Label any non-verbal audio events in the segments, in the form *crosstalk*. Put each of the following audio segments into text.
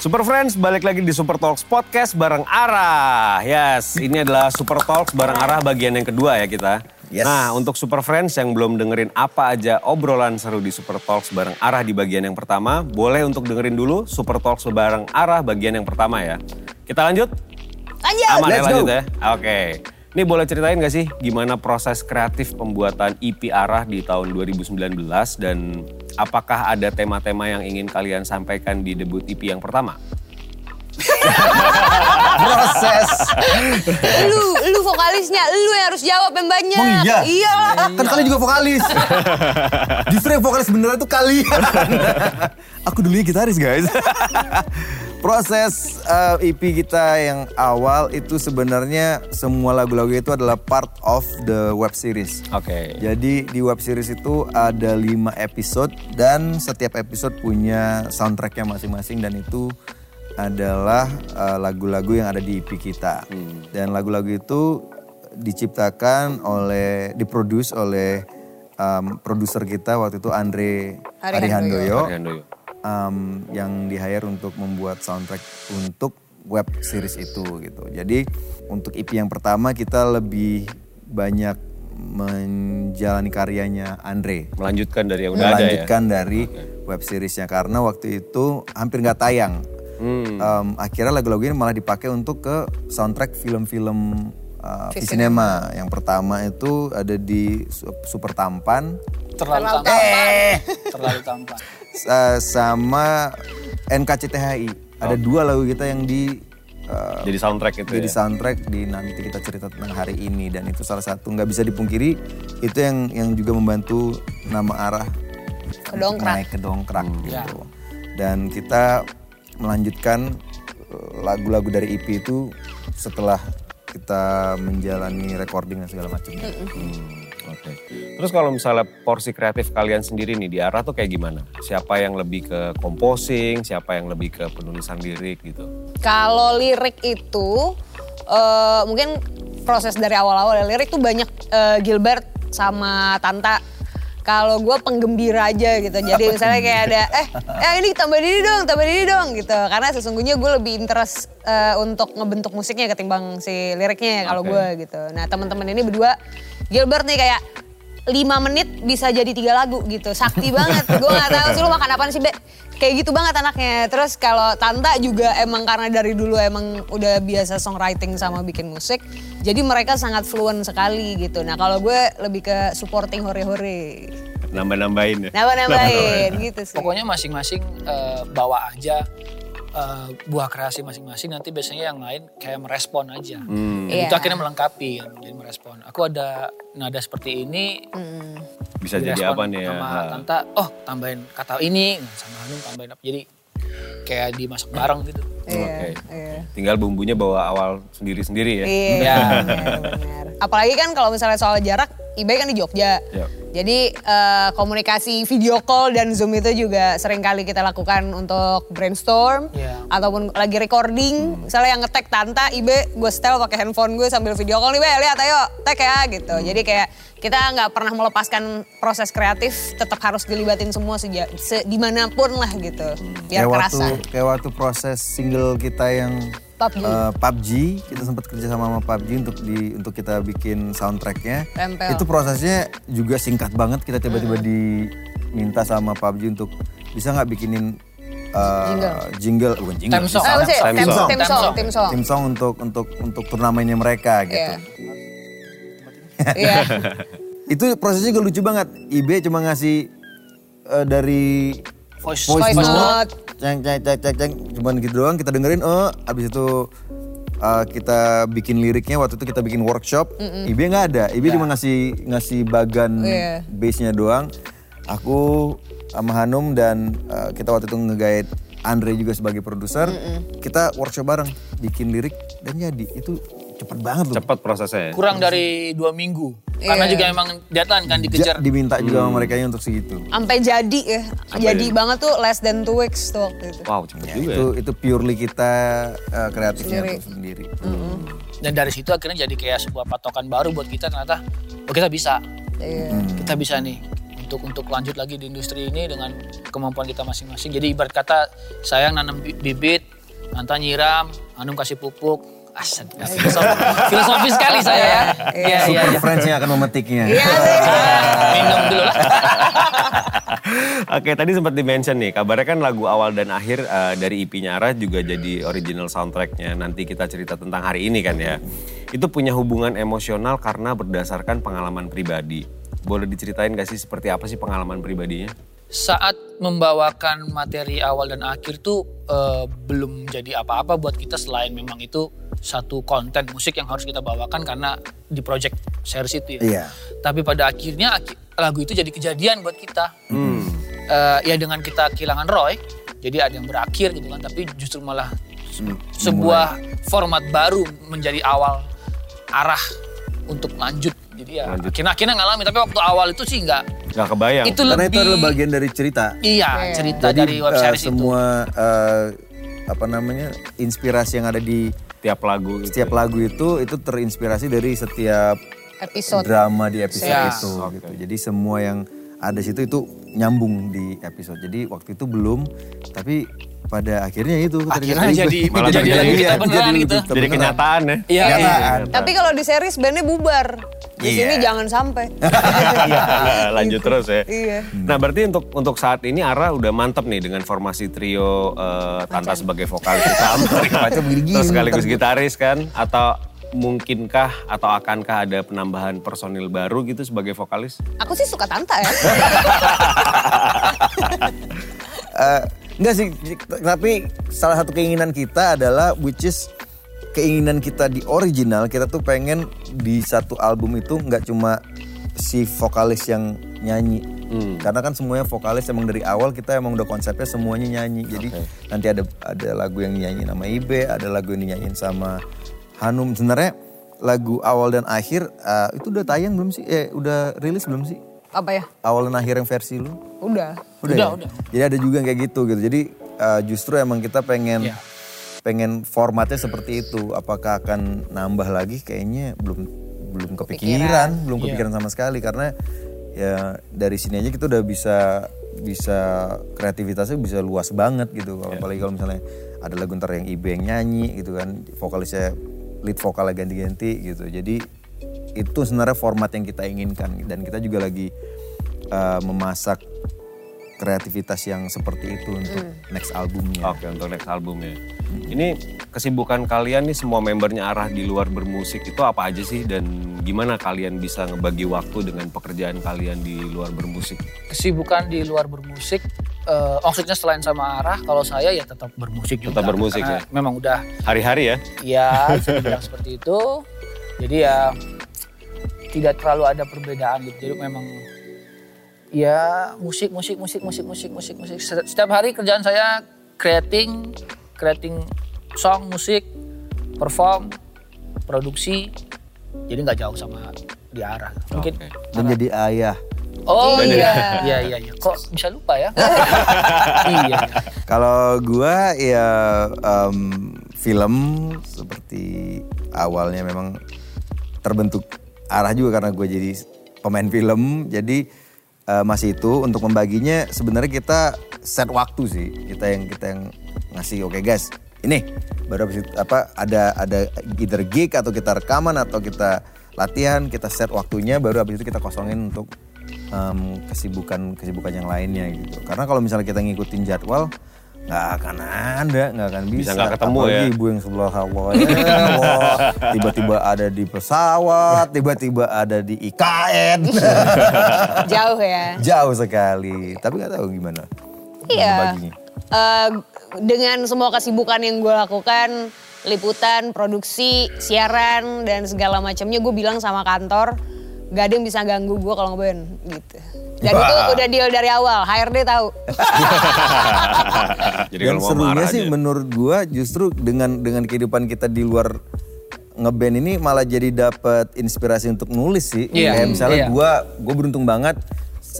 Super Friends, balik lagi di Super Talks Podcast bareng Arah. Yes, ini adalah Super Talks bareng Arah bagian yang kedua ya kita. Yes. Nah, untuk Super Friends yang belum dengerin apa aja obrolan seru di Super Talks bareng Arah di bagian yang pertama, boleh untuk dengerin dulu Super Talks bareng Arah bagian yang pertama ya. Kita lanjut? Lanjut. Aman ya Let's lanjut go. ya? Oke. Ini boleh ceritain gak sih gimana proses kreatif pembuatan EP Arah di tahun 2019 dan apakah ada tema-tema yang ingin kalian sampaikan di debut EP yang pertama? *laughs* Proses. Lu, lu vokalisnya, lu yang harus jawab yang banyak. Oh iya? Iya lah. Kan kalian juga vokalis. *laughs* Justru yang vokalis beneran tuh kalian. *laughs* Aku dulunya gitaris guys. Proses eh, EP kita yang awal itu sebenarnya semua lagu-lagu itu adalah part of the web series. Oke. Jadi di web series itu ada 5 episode dan setiap episode punya soundtracknya masing-masing dan itu adalah eh, lagu-lagu yang ada di EP kita. Dan lagu-lagu itu diciptakan oleh, diproduce oleh em, produser kita waktu itu Andre Ari Arihandoyo Arihandoyo. Em, yang di hire untuk membuat soundtrack untuk web series itu gitu. Jadi untuk EP yang pertama kita lebih banyak menjalani karyanya Andre. Melanjutkan dari yang udah ada ya? Melanjutkan dari web seriesnya karena waktu itu hampir nggak tayang. Hmm. Em, akhirnya lagu-lagu ini malah dipakai untuk ke soundtrack film-film uh, Visinema. Yang pertama itu ada di Su- Super Tampan Terlalu terlalu tampan. Eh. Terlalu tampan. Sa- sama NKCTHI. Ada dua lagu kita yang di uh, Jadi soundtrack itu jadi ya? soundtrack di nanti kita cerita tentang hari ini dan itu salah satu nggak bisa dipungkiri itu yang yang juga membantu nama arah Kedongkrak. naik ke dongkrak Ya. gitu. Dan kita melanjutkan uh, lagu-lagu dari EP itu setelah kita menjalani recording dan segala macamnya. Hmm, Oke. Terus kalau misalnya porsi kreatif kalian sendiri nih di arah tuh kayak gimana? Siapa yang lebih ke composing, siapa yang lebih ke penulisan lirik gitu? Kalau lirik itu eh, mungkin proses dari awal-awal ya. Lirik tuh banyak eh, Gilbert sama Tanta. Kalau gue penggembira aja gitu. Jadi misalnya kayak ada, eh, eh ini tambah ini dong, tambah ini dong gitu. Karena sesungguhnya gue lebih interest eh, untuk ngebentuk musiknya ketimbang si liriknya ya kalau Oke. gue gitu. Nah teman-teman ini berdua, Gilbert nih kayak lima menit bisa jadi tiga lagu gitu. Sakti banget. gue gak tahu sih lu makan apaan sih, Be. Kayak gitu banget anaknya. Terus kalau Tanta juga emang karena dari dulu emang udah biasa songwriting sama bikin musik. Jadi mereka sangat fluent sekali gitu. Nah kalau gue lebih ke supporting hore-hore. Nambah-nambahin ya? Nambah-nambahin gitu sih. Pokoknya masing-masing eh, bawa aja eh, buah kreasi masing-masing. Nanti biasanya yang lain kayak merespon aja. Hmm. Iya. Itu akhirnya melengkapi kan, jadi merespon. Aku ada nada seperti ini. Bisa jadi apa nih ya? Sama Ha. Tanta, oh tambahin kata ini. Sama Hanum tambahin apa. Jadi kayak dimasak bareng gitu. Iya, Oke. iya. Tinggal bumbunya bawa awal sendiri-sendiri ya? Iya, Ya. *laughs* benar, benar. Apalagi kan kalau misalnya soal jarak, eBay kan di Jogja. Ya. Jadi eh, komunikasi video call dan Zoom itu juga sering kali kita lakukan untuk brainstorm Ya. ataupun lagi recording. Misalnya yang ngetek Tanta, Ibe gue setel pakai handphone gue sambil video call nih, Be, lihat ayo, tag ya gitu. Jadi kayak kita nggak pernah melepaskan proses kreatif, tetap harus dilibatin semua seja, se, di mana pun lah gitu, biar kayak kerasa. waktu kayak waktu proses single kita yang PUBG. eh, PUBG kita sempat kerja sama sama PUBG untuk di untuk kita bikin soundtracknya Tempel. itu prosesnya juga singkat banget kita tiba-tiba diminta sama PUBG untuk bisa nggak bikinin eh, Jingle. jingle bukan jingle Theme song. Eh, tim song. song, tim song, song. tim song. tim song untuk untuk untuk turnamennya mereka gitu Iya. Iya. *laughs* *laughs* itu prosesnya juga lucu banget IB cuma ngasih eh, dari Voice, voice, Voice note, note. ceng ceng ceng ceng ceng. Cuman gitu doang kita dengerin oh abis itu uh, kita bikin liriknya waktu itu kita bikin workshop. Ibe nggak ada. Ibe cuma ngasih ngasih bagan Iya. bassnya doang. Aku sama Hanum dan uh, kita waktu itu ngegait Andre juga sebagai produser. Kita workshop bareng bikin lirik dan jadi. Itu cepet banget loh. Cepat prosesnya ya? Kurang dari dua minggu. Karena Iya. juga emang deadline kan Ja- dikejar. diminta juga sama mereka untuk segitu Sampai jadi ya. jadi banget tuh less than two weeks tuh waktu itu. Wow, cepet Ya, juga itu ya? itu purely kita uh, kreatifnya Sendiri. sendiri Dan dari situ akhirnya jadi kayak sebuah patokan baru buat kita ternyata oh kita bisa. Iya. Kita bisa nih untuk untuk lanjut lagi di industri ini dengan kemampuan kita masing-masing. Jadi ibarat kata saya nanam bi- bibit, Tanta nyiram, Hanum kasih pupuk. Asal, filosofi, filosofi sekali saya ya. Iya, iya, Super iya. friends yang akan memetiknya. Iya sih. *laughs* Minum dulu lah. Oke, tadi sempat di-mention nih, kabarnya kan lagu awal dan akhir eh, dari EP-nya Ara juga jadi original soundtracknya. Nanti kita cerita tentang hari ini kan ya. Itu punya hubungan emosional karena berdasarkan pengalaman pribadi. Boleh diceritain gak sih seperti apa sih pengalaman pribadinya? Saat membawakan materi awal dan akhir tuh eh, belum jadi apa-apa buat kita selain memang itu satu konten musik yang harus kita bawakan karena di project series itu ya. Iya. Tapi pada akhirnya lagu itu jadi kejadian buat kita. Eh, ya dengan kita kehilangan Roy, jadi ada yang berakhir gitu kan. Tapi justru malah sebuah format baru menjadi awal arah untuk lanjut. Jadi ya Lanjut. akhirnya akhirnya ngalamin. Tapi waktu awal itu sih nggak. Gak kebayang. Itu Karena lebih itu adalah bagian dari cerita. iya cerita Jadi dari web eh, series itu. semua eh, apa namanya inspirasi yang ada di Tiap lagu. gitu. setiap lagu itu itu terinspirasi dari setiap Episode. drama di episode Ya. itu gitu. Jadi semua yang ada di situ itu nyambung di episode. Jadi waktu itu belum, tapi pada akhirnya itu Akhirnya ternyata jadi- *laughs* Malah jadi jadi- iya, jadi gitu. kita Jadi beneran. kenyataan ya. Iya, iya. Tapi kalau di series bandnya bubar. Di Iya. sini jangan sampai. *laughs* Iya, lanjut terus ya. Iya. Nah berarti untuk untuk saat ini Ara udah mantep nih dengan formasi trio eh, Tanta sebagai vokalis utama. *laughs* Terus sekaligus gitaris kan? Atau mungkinkah atau akankah ada penambahan personil baru gitu sebagai vokalis? Aku sih suka Tanta ya. *laughs* Eh, enggak sih, tapi salah satu keinginan kita adalah which is keinginan kita di original kita tuh pengen di satu album itu nggak cuma si vokalis yang nyanyi. Karena kan semuanya vokalis emang dari awal kita emang udah konsepnya semuanya nyanyi. Jadi nanti ada ada lagu yang nyanyi nama Ibe, ada lagu yang dinyanyiin sama Hanum. Sebenarnya lagu awal dan akhir eh, itu udah tayang belum sih? Eh udah rilis belum sih? Apa ya? Awal dan akhir yang versi lu? Udah. Udah, Udah, ya? udah. Jadi ada juga yang kayak gitu gitu. Jadi uh, justru emang kita pengen Iya. pengen formatnya seperti itu. Apakah akan nambah lagi? Kayaknya belum belum kepikiran, belum Iya. kepikiran sama sekali karena ya dari sini aja kita udah bisa bisa kreativitasnya bisa luas banget gitu. Iya. Apalagi kalau misalnya ada lagu ntar yang Ibe yang nyanyi gitu kan, vokalisnya lead vokalnya ganti-ganti gitu. Jadi itu sebenarnya format yang kita inginkan dan kita juga lagi uh, memasak kreativitas yang seperti itu untuk next albumnya. Oke untuk next albumnya. Ini kesibukan kalian nih semua membernya Arah di luar bermusik itu apa aja sih dan gimana kalian bisa ngebagi waktu dengan pekerjaan kalian di luar bermusik? Kesibukan di luar bermusik, eh, maksudnya selain sama arah, kalau saya ya tetap bermusik juga. Tetap bermusik ya? Memang udah Hari-hari ya? ya *laughs* bisa dibilang seperti itu. Jadi ya tidak terlalu ada perbedaan gitu. Jadi memang ya musik musik musik musik musik musik musik. Setiap hari kerjaan saya creating creating song musik perform produksi. Jadi nggak jauh sama di arah. Mungkin Oke. Dan jadi ayah. Oh Dan iya, iya iya iya. Kok bisa lupa ya? *laughs* iya. Kalau gua ya em, film seperti awalnya memang terbentuk arah juga karena gue jadi pemain film. Jadi eh, masih itu untuk membaginya sebenarnya kita set waktu sih. Kita yang kita yang ngasih oke guys. Ini baru habis itu, apa ada ada either gig atau kita rekaman atau kita latihan, kita set waktunya baru habis itu kita kosongin untuk em, kesibukan kesibukan yang lainnya gitu. Karena kalau misalnya kita ngikutin jadwal nggak akan ada, nggak akan bisa. Bisa nggak ketemu Apalagi ya. ibu yang sebelah *laughs* Allah ya, wah, tiba-tiba ada di pesawat, tiba-tiba ada di IKN, *laughs* Jauh ya. jauh sekali. Tapi nggak tahu gimana. Iya. Eh, dengan semua kesibukan yang gue lakukan, liputan, produksi, siaran, dan segala macamnya, gue bilang sama kantor, gak ada yang bisa ganggu gue kalau ngeband gitu. Dan itu udah deal dari awal, HRD tahu. *laughs* Jadi Dan kalau mau serunya sih aja. menurut gua justru dengan dengan kehidupan kita di luar ngeband ini malah jadi dapat inspirasi untuk nulis sih. Iya, Kayak misalnya iya. gua gua beruntung banget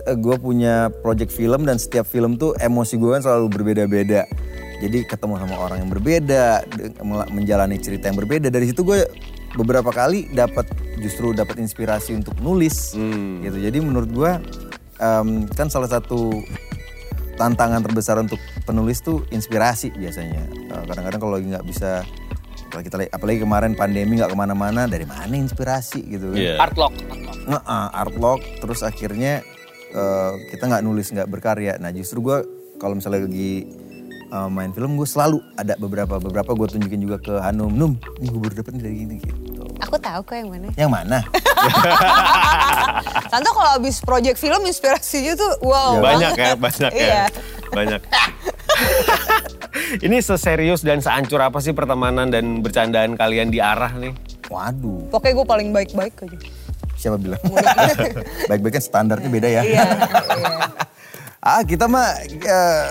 eh, gua punya project film dan setiap film tuh emosi gua kan selalu berbeda-beda. Jadi ketemu sama orang yang berbeda, menjalani cerita yang berbeda. Dari situ gue beberapa kali dapat justru dapat inspirasi untuk nulis Hmm. gitu. Jadi menurut gua em, kan salah satu tantangan terbesar untuk penulis tuh inspirasi biasanya. Eh, kadang-kadang kalau lagi nggak bisa kalau kita apalagi kemarin pandemi nggak ke mana-mana dari mana inspirasi gitu kan Iya. Art lock. art lock. Nge-uh, art log terus akhirnya eh, kita nggak nulis nggak berkarya nah justru gue kalau misalnya lagi eh, main film gue selalu ada beberapa beberapa gue tunjukin juga ke Hanum Num ini gue baru dapet dari gini gitu Aku tahu kok yang mana. yang mana *laughs* Tante kalau habis project film inspirasinya tuh wow. Banyak banget. ya, banyak ya. Iya. Banyak. Ini seserius dan seancur apa sih pertemanan dan bercandaan kalian di arah nih? waduh Pokoknya gue paling baik-baik aja. siapa bilang *laughs* baik-baik kan standarnya beda ya Iya. Ah kita mah eh,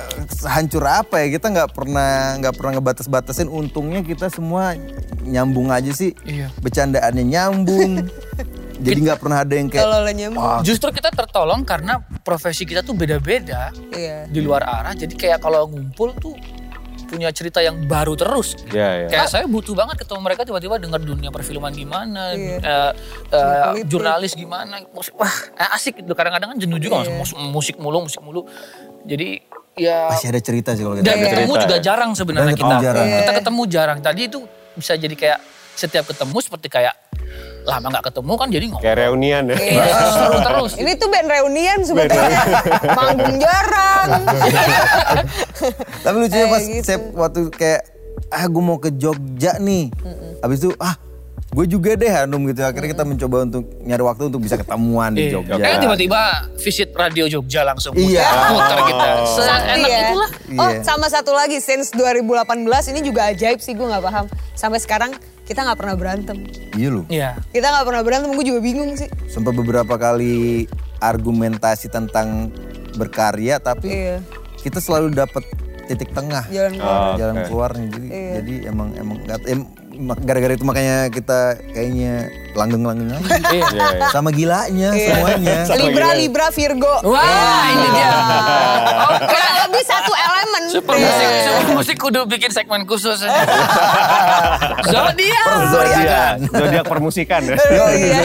hancur apa ya kita nggak pernah nggak pernah ngebatas-batasin untungnya kita semua nyambung aja sih Iya. bercandaannya nyambung *laughs* jadi nggak pernah ada yang kayak nyambung. Justru kita tertolong karena profesi kita tuh beda-beda Iya. di luar arah. Jadi kayak kalau ngumpul tuh punya cerita yang baru terus. Ya, ya. Kayak saya butuh banget ketemu mereka tiba-tiba dengar dunia perfilman gimana, Iya. eh, eh, politik. jurnalis gimana, musik, wah eh, asik gitu. Kadang-kadang kan jenuh juga Iya. mus- musik mulu, musik mulu. Jadi ya masih ada cerita sih kalau kita dan Iya. ketemu juga ya. jarang sebenarnya kita. jarang. Kita ketemu jarang. Tadi itu bisa jadi kayak setiap ketemu seperti kayak lama nggak ketemu kan jadi ngomong. Kayak reunian ya. Iya. Seru terus. Ini tuh band reunian sebetulnya. *laughs* Manggung jarang. *laughs* Tapi lucunya Kayak pas gitu. saya waktu kayak ah gue mau ke Jogja nih. Habis itu ah gue juga deh Hanum gitu. Akhirnya kita mencoba untuk nyari waktu untuk bisa ketemuan di Iya. Jogja. Kayak tiba-tiba visit radio Jogja langsung Iya. muter kita. Sakti Seenak ya. itulah. Oh Iya. sama satu lagi, since 2018 ini juga ajaib sih gue nggak paham. Sampai sekarang kita nggak pernah berantem. Iya lu. Iya. Kita nggak pernah berantem, gue juga bingung sih. Sempat beberapa kali argumentasi tentang berkarya tapi Iya. kita selalu dapat titik tengah. Jalan keluar. Oh, jalan oke. keluarnya jadi Iya. jadi emang emang nggak- em, gara-gara itu makanya kita kayaknya langgeng-langgeng aja Iya. *laughs* Iya, iya. sama gilanya Iya. semuanya Libra, Libra, Virgo. Wah, ini dia. Oke. Kurang lebih satu elemen. Super Iya. musik, super musik kudu bikin segmen khusus aja. *laughs* Zodiak. Zodiak, zodiak permusikan. *laughs* Iya.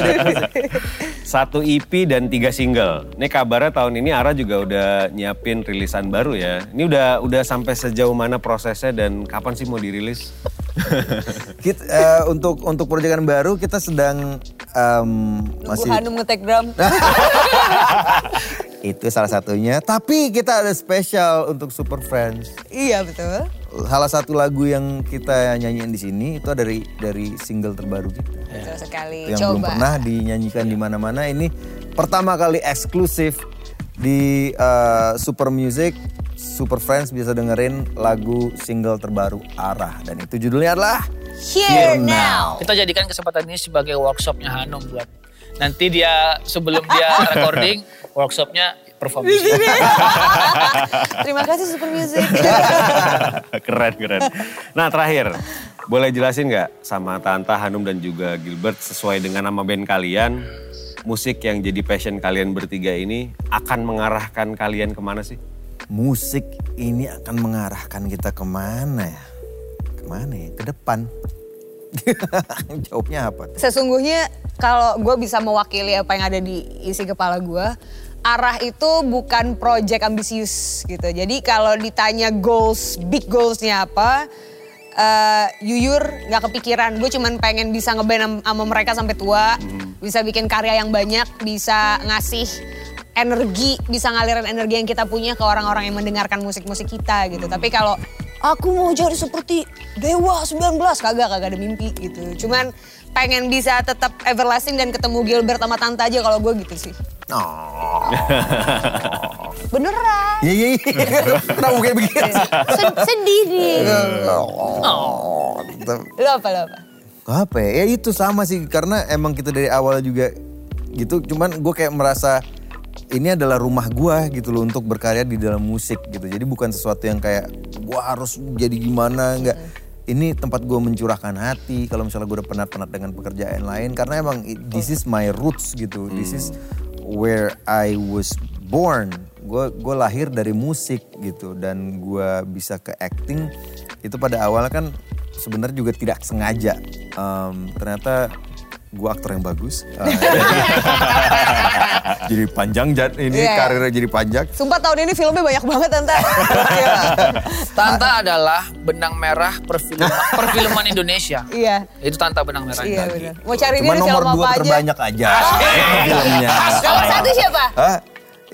Satu EP dan tiga single. Ini kabarnya tahun ini Ara juga udah nyiapin rilisan baru ya. Ini udah udah sampai sejauh mana prosesnya dan kapan sih mau dirilis? *laughs* Kita, eh, untuk untuk proyekan baru kita sedang em, masih Hanum ngetek drum. *laughs* itu salah satunya. Tapi kita ada spesial untuk Super Friends. iya betul. Salah satu lagu yang kita nyanyiin di sini itu dari dari single terbaru kita. Betul sekali. yang Coba. belum pernah dinyanyikan di mana-mana. Ini pertama kali eksklusif di eh, Super Music. Super Friends bisa dengerin lagu single terbaru Arah dan itu judulnya adalah Here now. Kita jadikan kesempatan ini sebagai workshopnya Hanum buat nanti dia sebelum dia *laughs* recording workshopnya perform. *laughs* Terima kasih Super Music. *laughs* keren keren. Nah terakhir, boleh jelasin nggak sama Tanta Hanum dan juga Gilbert sesuai dengan nama band kalian, musik yang jadi passion kalian bertiga ini akan mengarahkan kalian ke mana sih? Musik ini akan mengarahkan kita ke mana ya? Ke mana ya? Ke depan. *laughs* Jawabnya apa? Sesungguhnya kalau gue bisa mewakili apa yang ada di isi kepala gue, arah itu bukan project ambisius gitu. Jadi kalau ditanya goals, big goalsnya apa, eh jujur nggak kepikiran. Gue cuman pengen bisa ngeband am- sama mereka sampai tua, bisa bikin karya yang banyak, bisa ngasih energi, bisa ngalirin energi yang kita punya ke orang-orang yang mendengarkan musik-musik kita gitu. Tapi kalau aku mau jadi seperti Dewa 19, kagak, kagak ada mimpi gitu. Cuman pengen bisa tetap everlasting dan ketemu Gilbert sama Tante aja kalau gue gitu sih. Oh. Beneran. Iya iya iya. Kenapa kayak begitu? Sed- sedih nih. Oh. Lo apa, lo apa? Apa ya? Ya itu sama sih karena emang kita dari awal juga gitu. Cuman gue kayak merasa ini adalah rumah gue gitu loh untuk berkarya di dalam musik gitu. Jadi bukan sesuatu yang kayak gue harus jadi gimana nggak. Ini tempat gue mencurahkan hati. Kalau misalnya gue udah penat-penat dengan pekerjaan lain, karena emang this is my roots gitu. This is where I was born. Gue gue lahir dari musik gitu dan gue bisa ke acting itu pada awalnya kan sebenarnya juga tidak sengaja. Em, ternyata gue aktor yang bagus. Uh, *laughs* jadi, *laughs* jadi panjang jad- ini Iya. karirnya jadi panjang. Sumpah tahun ini filmnya banyak banget Tante. *laughs* Iya. Tanta adalah benang merah perfilman, perfilman Indonesia. Iya. Itu Tanta benang merah. Iya benar. Mau cari Cuma dia di nomor film dua apa aja. terbanyak aja filmnya. Nomor satu siapa? Hah?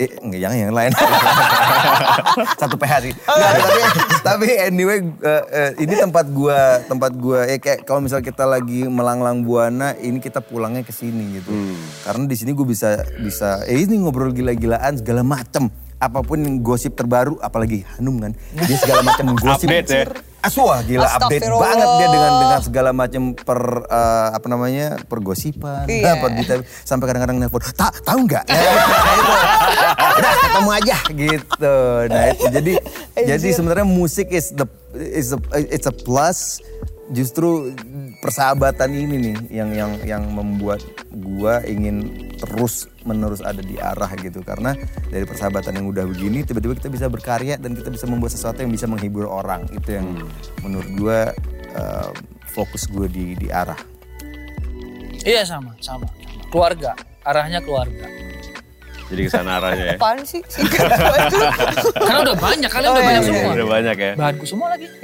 Eh, jangan yang lain. *laughs* Satu PH sih. Nggak, tapi tapi anyway eh, eh, ini tempat gua tempat gua ya kayak kalau misal kita lagi melanglang buana ini kita pulangnya ke sini gitu. Karena di sini gue bisa bisa eh ini ngobrol gila-gilaan segala macem apa pun yang gosip terbaru apalagi Hanum kan dia segala macam *laughs* gosip Update ya. Aswah gila update banget dia dengan dengan segala macam per eh, apa namanya pergosipan Iya. per detail. sampai kadang-kadang nelpon tak tahu nggak Nah, itu. udah ketemu aja gitu nah itu jadi jadi sebenarnya musik is the is a, it's a plus justru persahabatan ini nih yang yang yang membuat gua ingin terus menerus ada di arah gitu karena dari persahabatan yang udah begini tiba-tiba kita bisa berkarya dan kita bisa membuat sesuatu yang bisa menghibur orang itu yang menurut gua eh, fokus gue di di arah Iya sama, sama. Keluarga, arahnya keluarga. Jadi ke sana arahnya ya. Apaan sih? *laughs* Singkat. Karena udah banyak, kalian Oh, udah iya, banyak iya, semua. Udah banyak ya. Bahanku semua lagi. *laughs*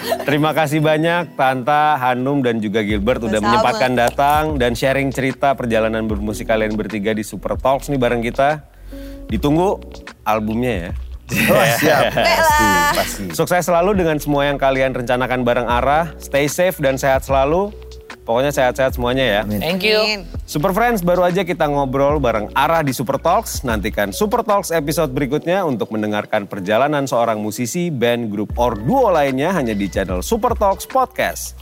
Terima kasih banyak Tanta, Hanum dan juga Gilbert udah menyempatkan datang dan sharing cerita perjalanan bermusik kalian bertiga di Super Talks nih bareng kita. Ditunggu albumnya ya. *laughs* oh, siap *laughs* pasti pasti Sukses selalu dengan semua yang kalian rencanakan bareng arah. Stay safe dan sehat selalu. Pokoknya sehat-sehat semuanya ya. Amin. Thank you. Amin. Super Friends, baru aja kita ngobrol bareng Arah di Super Talks. Nantikan Super Talks episode berikutnya untuk mendengarkan perjalanan seorang musisi, band, grup, or duo lainnya hanya di channel Super Talks Podcast.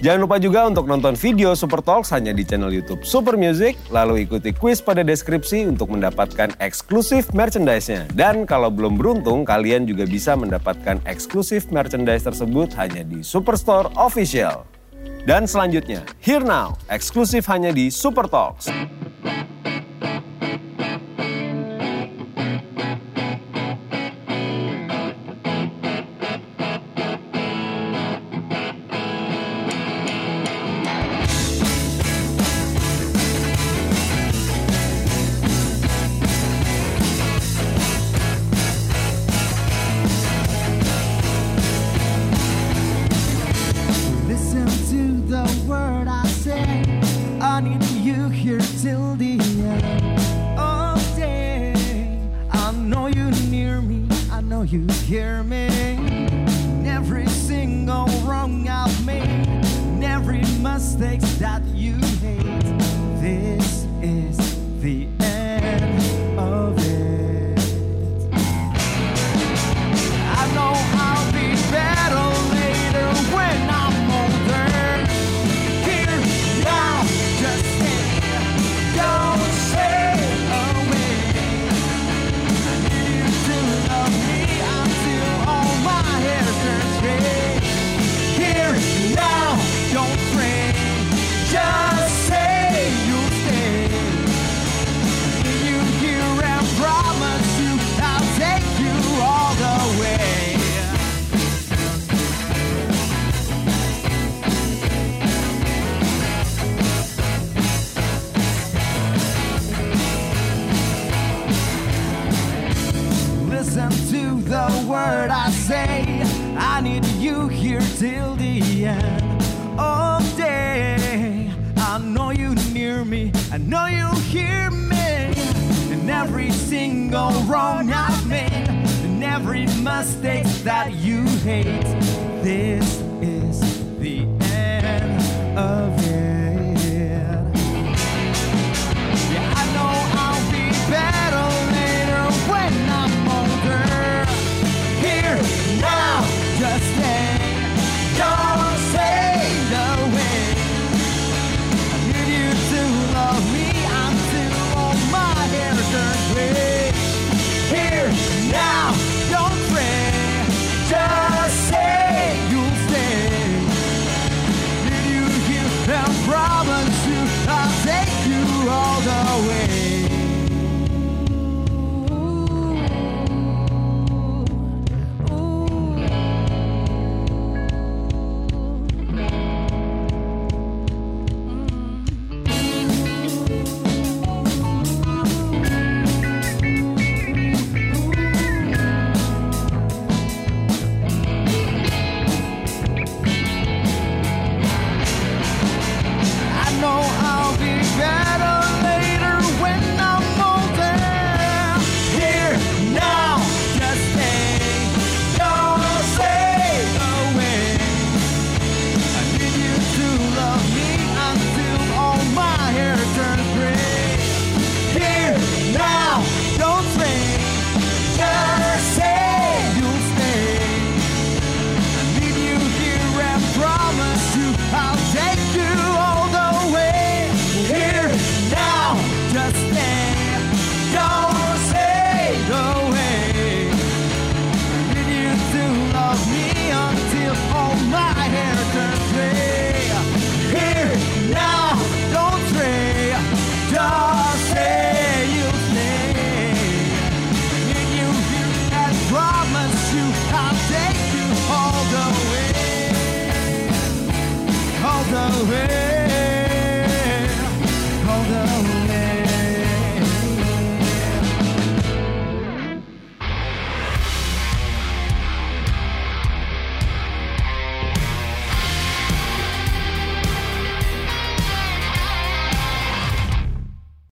Jangan lupa juga untuk nonton video Super Talks hanya di channel YouTube Super Music, lalu ikuti quiz pada deskripsi untuk mendapatkan eksklusif merchandise-nya. Dan kalau belum beruntung, kalian juga bisa mendapatkan eksklusif merchandise tersebut hanya di Superstore Official. Dan selanjutnya, Here Now, eksklusif hanya di Super Talks. Listen to the word I say. I need you here till the end of day. I know you near me. I know you hear me. And every single wrong I've made, and every mistake that you hate. This is the end of